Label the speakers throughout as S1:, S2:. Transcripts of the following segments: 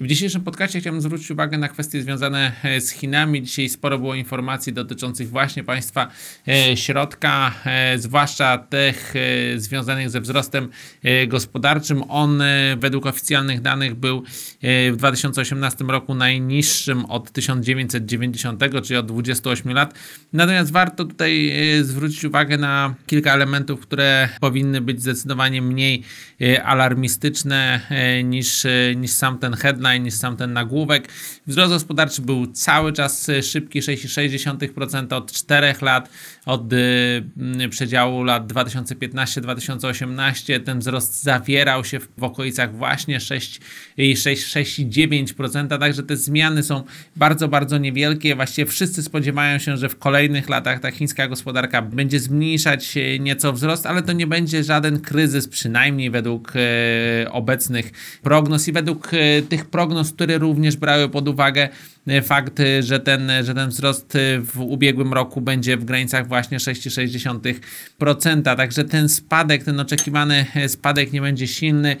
S1: W dzisiejszym podcaście chciałbym zwrócić uwagę na kwestie związane e, z Chinami. Dzisiaj sporo było informacji dotyczących właśnie państwa e, środka, e, zwłaszcza tych związanych ze wzrostem gospodarczym. On według oficjalnych danych był w 2018 roku najniższym od 1990, czyli od 28 lat. Natomiast warto tutaj zwrócić uwagę na kilka elementów, które powinny być zdecydowanie mniej alarmistyczne niż, niż sam ten headline headline niż sam ten nagłówek. Wzrost gospodarczy był cały czas szybki, 6,6% od 4 lat, od y, przedziału lat 2015-2018. Ten wzrost zawierał się w, okolicach właśnie 6,9%, także te zmiany są bardzo, bardzo niewielkie. Właściwie wszyscy spodziewają się, że w kolejnych latach ta chińska gospodarka będzie zmniejszać nieco wzrost, ale to nie będzie żaden kryzys, przynajmniej według e, obecnych prognoz i według e, tych prognoz, które również brały pod uwagę e, fakt, e, że ten, że ten wzrost e, w ubiegłym roku będzie w granicach właśnie 6,6%. Także ten spadek, ten oczekiwany spadek nie będzie silny.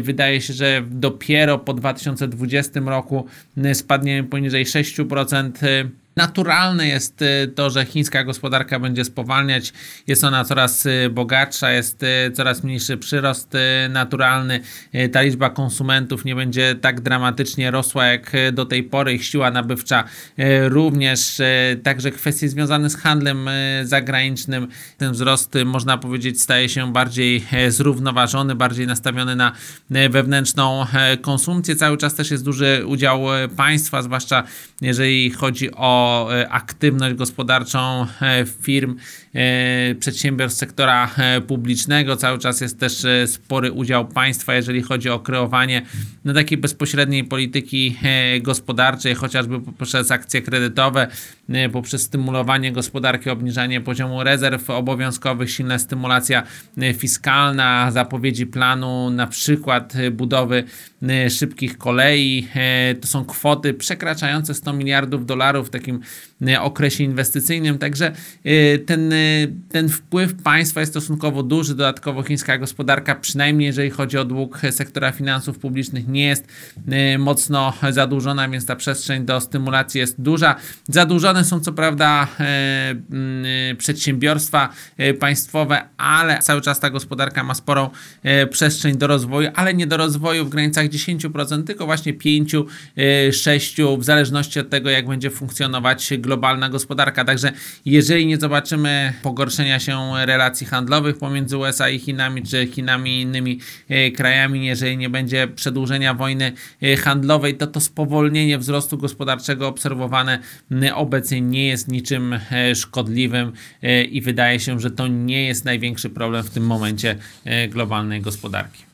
S1: Wydaje się, że dopiero po 2020 roku spadniemy poniżej 6%. Naturalne jest y, to, że chińska gospodarka będzie spowalniać. Jest ona coraz y, bogatsza, jest y, coraz mniejszy przyrost naturalny. Ta liczba konsumentów nie będzie tak dramatycznie rosła jak do tej pory. Ich siła nabywcza również. Także kwestie związane z handlem zagranicznym. Ten wzrost, można powiedzieć, staje się bardziej zrównoważony, bardziej nastawiony na wewnętrzną konsumpcję. Cały czas też jest duży udział państwa, zwłaszcza jeżeli chodzi o E, aktywność gospodarczą e, firm, e, przedsiębiorstw sektora publicznego. Cały czas jest też spory udział państwa, jeżeli chodzi o kreowanie no, takiej bezpośredniej polityki gospodarczej, chociażby poprzez akcje kredytowe, poprzez stymulowanie gospodarki, obniżanie poziomu rezerw obowiązkowych, silna stymulacja fiskalna, zapowiedzi planu na przykład budowy szybkich kolei. To są kwoty przekraczające 100 miliardów dolarów w takim takim e, okresie inwestycyjnym. Także e, ten, e, ten wpływ państwa jest stosunkowo duży. Dodatkowo chińska gospodarka, przynajmniej jeżeli chodzi o dług sektora finansów publicznych, nie jest mocno zadłużona, więc ta przestrzeń do stymulacji jest duża. Zadłużone są co prawda przedsiębiorstwa państwowe, ale cały czas ta gospodarka ma sporą przestrzeń do rozwoju, ale nie do rozwoju w granicach 10%, tylko właśnie 5-6%, w zależności od tego, jak będzie funkcjonować globalna gospodarka. Także jeżeli nie zobaczymy pogorszenia się relacji handlowych pomiędzy USA i Chinami, czy Chinami i innymi e, krajami, jeżeli nie będzie przedłużenia wojny e, handlowej, to to spowolnienie wzrostu gospodarczego obserwowane obecnie nie jest niczym e, szkodliwym i wydaje się, że to nie jest największy problem w tym momencie globalnej gospodarki.